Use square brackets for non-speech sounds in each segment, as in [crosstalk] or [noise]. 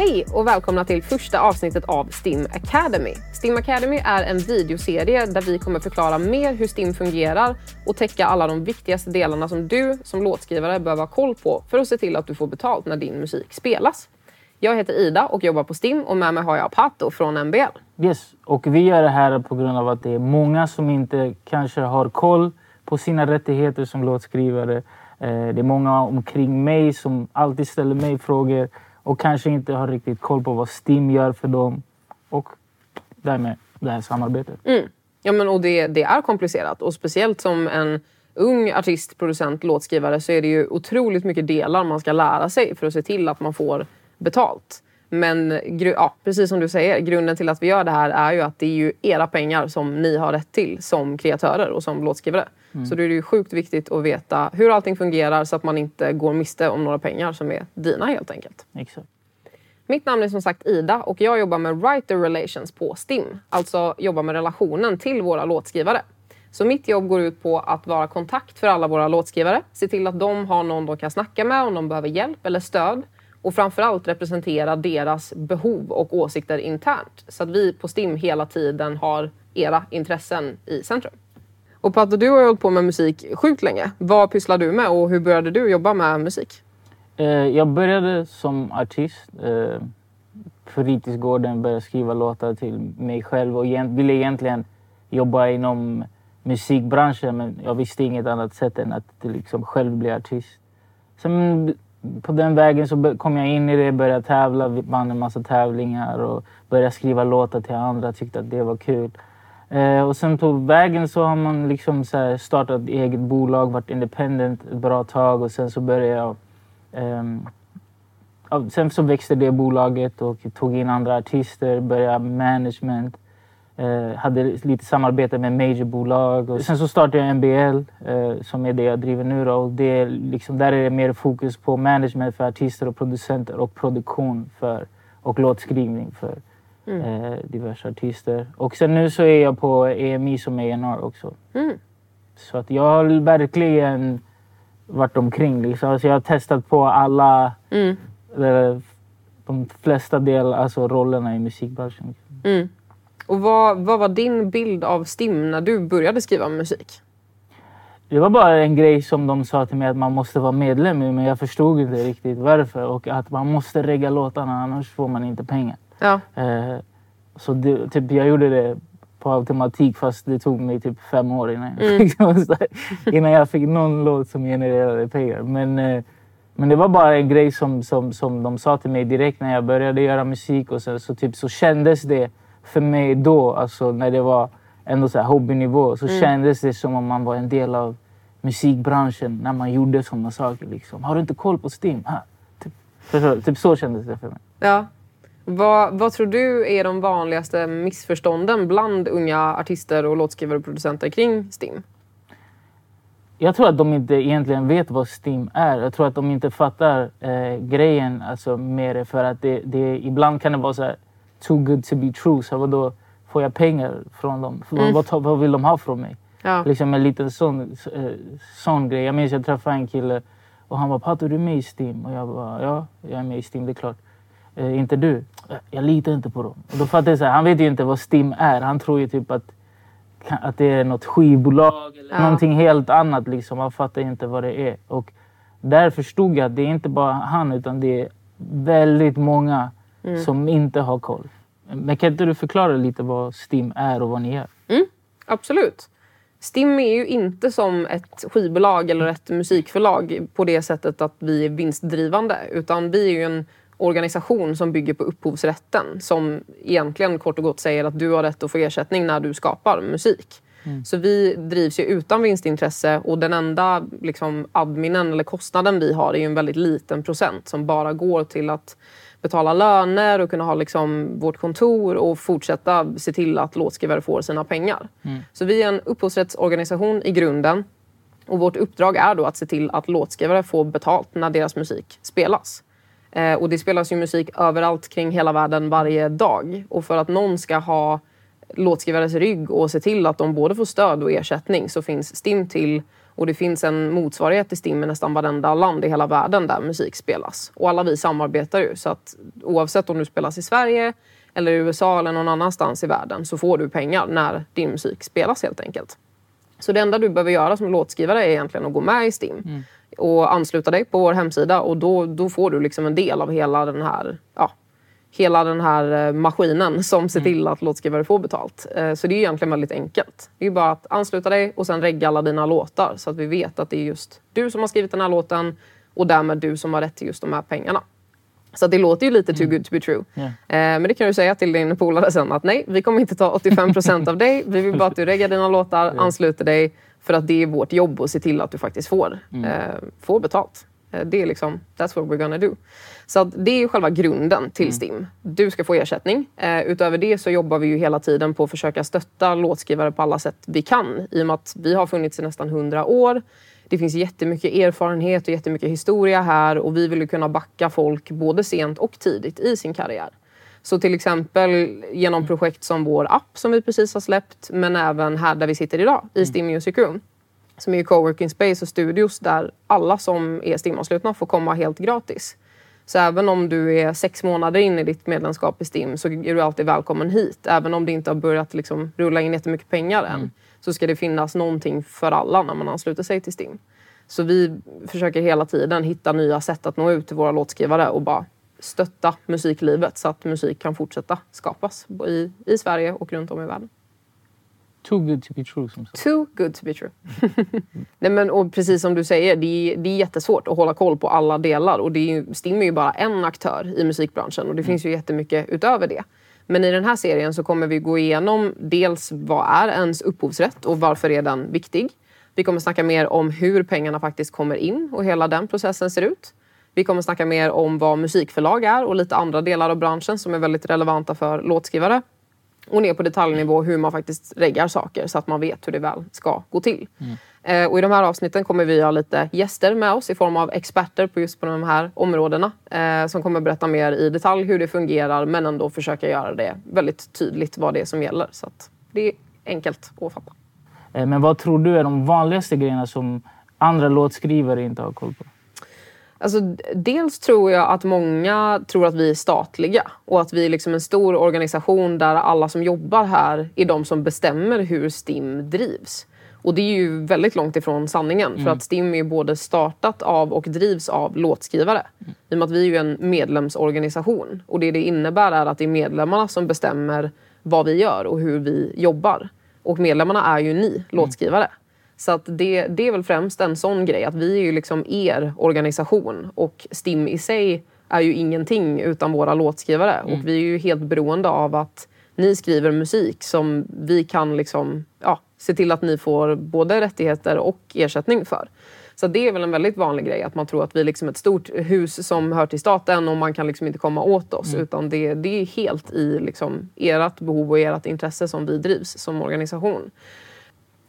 Hej och välkomna till första avsnittet av STIM Academy. STIM Academy är en videoserie där vi kommer förklara mer hur STIM fungerar och täcka alla de viktigaste delarna som du som låtskrivare behöver ha koll på för att se till att du får betalt när din musik spelas. Jag heter Ida och jobbar på STIM och med mig har jag Pato från MBL. Yes, och vi gör det här på grund av att det är många som inte kanske har koll på sina rättigheter som låtskrivare. Eh, det är många omkring mig som alltid ställer mig frågor och kanske inte har riktigt koll på vad STIM gör för dem. Och därmed det här samarbetet. Mm. Ja, men, och det, det är komplicerat och speciellt som en ung artist, producent, låtskrivare så är det ju otroligt mycket delar man ska lära sig för att se till att man får betalt. Men ja, precis som du säger, grunden till att vi gör det här är ju att det är ju era pengar som ni har rätt till som kreatörer och som låtskrivare. Mm. Så då är det ju sjukt viktigt att veta hur allting fungerar så att man inte går miste om några pengar som är dina helt enkelt. Exakt. Mitt namn är som sagt Ida och jag jobbar med Writer Relations på STIM. Alltså jobbar med relationen till våra låtskrivare. Så mitt jobb går ut på att vara kontakt för alla våra låtskrivare. Se till att de har någon de kan snacka med om de behöver hjälp eller stöd och framförallt representera deras behov och åsikter internt så att vi på STIM hela tiden har era intressen i centrum. Och Pato, du har hållit på med musik sjukt länge. Vad pysslar du med och hur började du jobba med musik? Eh, jag började som artist. Eh, fritidsgården började skriva låtar till mig själv och ville egentligen jobba inom musikbranschen men jag visste inget annat sätt än att liksom själv bli artist. Sen på den vägen så kom jag in i det, började tävla, vann en massa tävlingar och började skriva låtar till andra, tyckte att det var kul. Eh, och sen på vägen så har man liksom så startat eget bolag, varit independent ett bra tag och sen så började jag... Eh, sen så växte det bolaget och tog in andra artister, började management. Eh, hade lite samarbete med majorbolag. Och sen så startade jag MBL eh, som är det jag driver nu. Då. Och det liksom, där är det mer fokus på management för artister och producenter och produktion för, och låtskrivning för mm. eh, diverse artister. Och sen nu så är jag på EMI som A&R också. Mm. Så att jag har verkligen varit omkring. Liksom. Alltså jag har testat på alla, mm. Eh, de flesta del, alltså rollerna i musikbranschen. Mm. Och vad, vad var din bild av STIM när du började skriva musik? Det var bara en grej som de sa till mig att man måste vara medlem i men jag förstod inte riktigt varför och att man måste regga låtarna annars får man inte pengar. Ja. Eh, så det, typ, jag gjorde det på automatik fast det tog mig typ fem år innan jag, mm. innan jag fick någon låt som genererade pengar. Men, eh, men det var bara en grej som, som, som de sa till mig direkt när jag började göra musik och så, så, typ, så kändes det för mig då, alltså när det var ändå så här hobbynivå, så mm. kändes det som om man var en del av musikbranschen när man gjorde sådana saker. Liksom. Har du inte koll på STIM? Ha, typ, typ så kändes det för mig. Ja. Vad, vad, tror du är de vanligaste missförstånden bland unga artister och låtskrivare och producenter kring STIM? Jag tror att de inte egentligen vet vad STIM är. Jag tror att de inte fattar eh, grejen alltså, med det. För att det, det, ibland kan det vara så här, too good to be true. Så vadå, får jag pengar från dem? Mm. Vad, vad vill de ha från mig? Ja. Liksom en liten sån, eh, sån grej. Jag minns jag träffade en kille och han var Pato du är med i STIM? Och jag bara ja, jag är med i STIM, det är klart. Eh, inte du? Jag litar inte på dem. Och då fattade jag så här, han vet ju inte vad STIM är. Han tror ju typ att, att det är något skivbolag eller ja. någonting helt annat. Liksom. Han fattar inte vad det är. Och där förstod jag att det är inte bara han utan det är väldigt många mm. som inte har koll. Men kan inte du förklara lite vad STIM är och vad ni gör? Mm, absolut. STIM är ju inte som ett skivbolag eller ett musikförlag på det sättet att vi är vinstdrivande. Utan vi är ju en organisation som bygger på upphovsrätten som egentligen kort och gott säger att du har rätt att få ersättning när du skapar musik. Mm. Så vi drivs ju utan vinstintresse och den enda liksom, adminen eller kostnaden vi har är ju en väldigt liten procent som bara går till att betala löner och kunna ha liksom vårt kontor och fortsätta se till att låtskrivare får sina pengar. Mm. Så vi är en upphovsrättsorganisation i grunden och vårt uppdrag är då att se till att låtskrivare får betalt när deras musik spelas. Eh, och det spelas ju musik överallt kring hela världen varje dag. Och för att någon ska ha låtskrivares rygg och se till att de både får stöd och ersättning så finns STIM till Och det finns en motsvarighet till STIM i nästan varenda land i hela världen där musik spelas. Och alla vi samarbetar ju. Så att oavsett om du spelas i Sverige eller i USA eller någon annanstans i världen så får du pengar när din musik spelas helt enkelt. Så det enda du behöver göra som låtskrivare är egentligen att gå med i STIM mm och ansluta dig på vår hemsida och då, då får du liksom en del av hela den här ja, hela den här eh, maskinen som ser mm. till att låtskrivare får betalt. Eh, så det är egentligen väldigt enkelt. Det är bara att ansluta dig och sen regga alla dina låtar så att vi vet att det är just du som har skrivit den här låten och därmed du som har rätt till just de här pengarna. Så det låter ju lite too mm. good to be true. Yeah. Men det kan du säga till din polare sen att nej, vi kommer inte ta 85 procent av dig. Vi vill bara att du reggar dina låtar, ansluter dig. För att det är vårt jobb att se till att du faktiskt får, mm. eh, får betalt. Eh, det är liksom, that's what we're gonna do. Så det är själva grunden till mm. STIM. Du ska få ersättning. Eh, utöver det så jobbar vi ju hela tiden på att försöka stötta låtskrivare på alla sätt vi kan. I och med att vi har funnits i nästan 100 år. Det finns jättemycket erfarenhet och jättemycket historia här och vi vill kunna backa folk både sent och tidigt i sin karriär. Så till exempel genom projekt som vår app som vi precis har släppt men även här där vi sitter idag i mm. STIM Music Room som är coworking space och studios där alla som är STIM-anslutna får komma helt gratis. Så även om du är sex månader in i ditt medlemskap i STIM så är du alltid välkommen hit. Även om det inte har börjat liksom rulla in jättemycket pengar än mm. så ska det finnas någonting för alla när man ansluter sig till STIM. Så vi försöker hela tiden hitta nya sätt att nå ut till våra låtskrivare och bara stötta musiklivet så att musik kan fortsätta skapas i, i Sverige och runt om i världen. Too good to be true. Som sagt. Too good to be true. [laughs] Nej, men, och precis som du säger, det är, det är jättesvårt att hålla koll på alla delar. Och det är, STIM är ju bara en aktör i musikbranschen och det mm. finns ju jättemycket utöver det. Men i den här serien så kommer vi gå igenom dels vad är ens upphovsrätt och varför är den viktig? Vi kommer snacka mer om hur pengarna faktiskt kommer in och hela den processen ser ut. Vi kommer snacka mer om vad musikförlag är och lite andra delar av branschen som är väldigt relevanta för låtskrivare och ner på detaljnivå hur man faktiskt reggar saker så att man vet hur det väl ska gå till. Mm. Eh, och I de här avsnitten kommer vi ha lite gäster med oss i form av experter på just på de här områdena eh, som kommer berätta mer i detalj hur det fungerar men ändå försöka göra det väldigt tydligt vad det är som gäller. Så att det är enkelt att fatta. Eh, men vad tror du är de vanligaste grejerna som andra låtskrivare inte har koll på? Alltså, dels tror jag att många tror att vi är statliga och att vi är liksom en stor organisation där alla som jobbar här är de som bestämmer hur STIM drivs. Och det är ju väldigt långt ifrån sanningen mm. för att STIM är både startat av och drivs av låtskrivare. Mm. I och med att vi är ju en medlemsorganisation och det det innebär är att det är medlemmarna som bestämmer vad vi gör och hur vi jobbar. Och medlemmarna är ju ni låtskrivare. Mm. Så att det, det är väl främst en sån grej att vi är ju liksom er organisation och STIM i sig är ju ingenting utan våra låtskrivare mm. och vi är ju helt beroende av att ni skriver musik som vi kan liksom, ja, se till att ni får både rättigheter och ersättning för. Så det är väl en väldigt vanlig grej att man tror att vi är liksom ett stort hus som hör till staten och man kan liksom inte komma åt oss. Mm. Utan det, det är helt i liksom ert behov och ert intresse som vi drivs som organisation.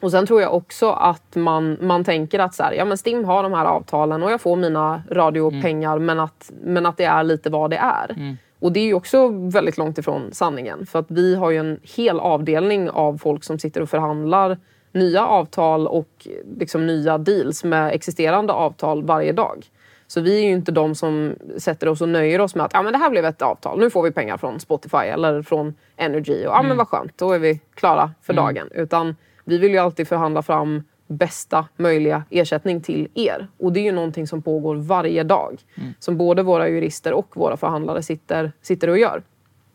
Och sen tror jag också att man, man tänker att så här, ja, men Stim har de här avtalen och jag får mina radiopengar mm. men, att, men att det är lite vad det är. Mm. Och det är ju också väldigt långt ifrån sanningen. För att vi har ju en hel avdelning av folk som sitter och förhandlar nya avtal och liksom nya deals med existerande avtal varje dag. Så vi är ju inte de som sätter oss och nöjer oss med att ja, men det här blev ett avtal, nu får vi pengar från Spotify eller från Energy och ja, mm. men vad skönt, då är vi klara för mm. dagen. Utan vi vill ju alltid förhandla fram bästa möjliga ersättning till er. Och det är ju någonting som pågår varje dag. Mm. Som både våra jurister och våra förhandlare sitter, sitter och gör.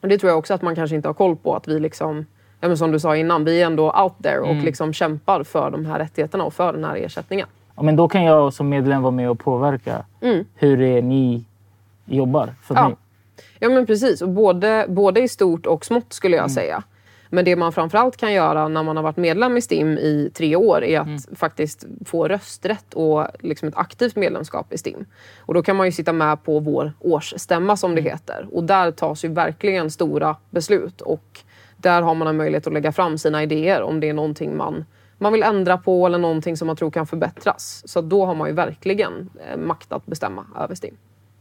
Och det tror jag också att man kanske inte har koll på. Att vi liksom, ja, men som du sa innan, vi är ändå out there och mm. liksom kämpar för de här rättigheterna och för den här ersättningen. Ja, men då kan jag som medlem vara med och påverka mm. hur det är ni jobbar för ja. Ja men precis, och både, både i stort och smått skulle jag mm. säga. Men det man framförallt kan göra när man har varit medlem i STIM i tre år är att mm. faktiskt få rösträtt och liksom ett aktivt medlemskap i STIM. Och då kan man ju sitta med på vår årsstämma som det mm. heter. Och där tas ju verkligen stora beslut och där har man en möjlighet att lägga fram sina idéer om det är någonting man man vill ändra på eller någonting som man tror kan förbättras. Så då har man ju verkligen eh, makt att bestämma över STIM.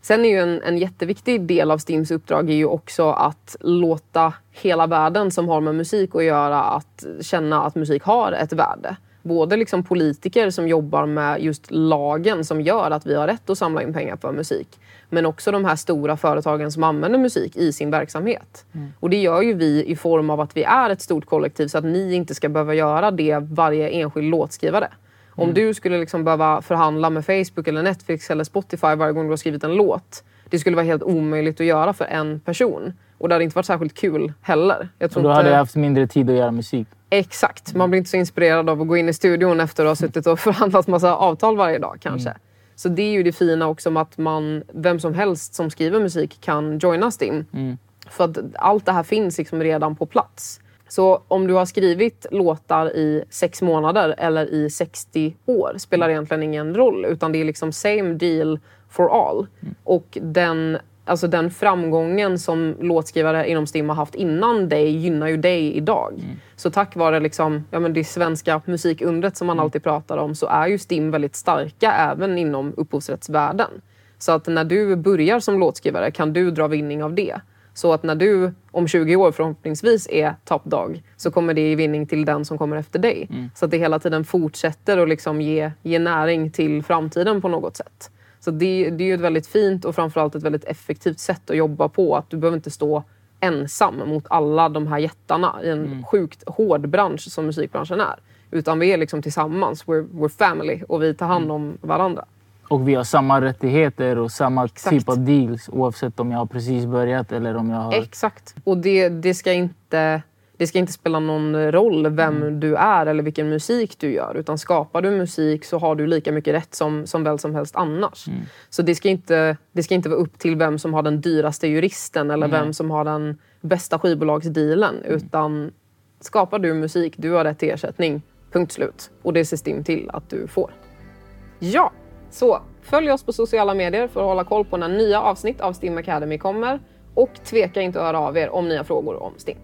Sen är ju en, en jätteviktig del av STIMs uppdrag är ju också att låta hela världen som har med musik att göra att känna att musik har ett värde. både liksom politiker som jobbar med just lagen som gör att vi har rätt att samla in pengar för musik. Men också de här stora företagen som använder musik i sin verksamhet. Mm. Och det gör ju vi i form av att vi är ett stort kollektiv så att ni inte ska behöva göra det varje enskild låtskrivare. Om mm. du skulle liksom behöva förhandla med Facebook, eller Netflix eller Spotify varje gång du har skrivit en låt. Det skulle vara helt omöjligt att göra för en person. Och det hade inte varit särskilt kul heller. Jag tror då hade jag haft mindre tid att göra musik. Exakt. Man blir inte så inspirerad av att gå in i studion efter att ha suttit och [laughs] förhandlat massa avtal varje dag kanske. Mm. Så det är ju det fina också med att man, vem som helst som skriver musik kan joina STIM. Mm. För att allt det här finns liksom redan på plats. Så om du har skrivit låtar i sex månader eller i 60 år spelar egentligen ingen roll. Utan det är liksom same deal for all. Mm. Och den, alltså den framgången som låtskrivare inom STIM har haft innan dig gynnar ju dig idag. Mm. Så tack vare liksom, ja, men det svenska musikundret som man mm. alltid pratar om så är ju STIM väldigt starka även inom upphovsrättsvärlden. Så att när du börjar som låtskrivare kan du dra vinning av det. Så att när du om 20 år förhoppningsvis är toppdag så kommer det ge vinning till den som kommer efter dig. Mm. Så att det hela tiden fortsätter att liksom ge, ge näring till framtiden på något sätt. Så det, det är ju ett väldigt fint och framförallt ett väldigt effektivt sätt att jobba på. Att du behöver inte stå ensam mot alla de här jättarna i en mm. sjukt hård bransch som musikbranschen är. Utan vi är liksom tillsammans, we're, we're family och vi tar hand mm. om varandra. Och vi har samma rättigheter och samma Exakt. typ av deals oavsett om jag har precis börjat eller om jag har... Exakt. Och det, det, ska, inte, det ska inte spela någon roll vem mm. du är eller vilken musik du gör. Utan skapar du musik så har du lika mycket rätt som, som väl som helst annars. Mm. Så det ska, inte, det ska inte vara upp till vem som har den dyraste juristen eller mm. vem som har den bästa skivbolagsdealen. Mm. Utan skapar du musik, du har rätt till ersättning. Punkt slut. Och det ser STIM till att du får. Ja, så följ oss på sociala medier för att hålla koll på när nya avsnitt av STIM Academy kommer. Och tveka inte att höra av er om ni har frågor om STIM.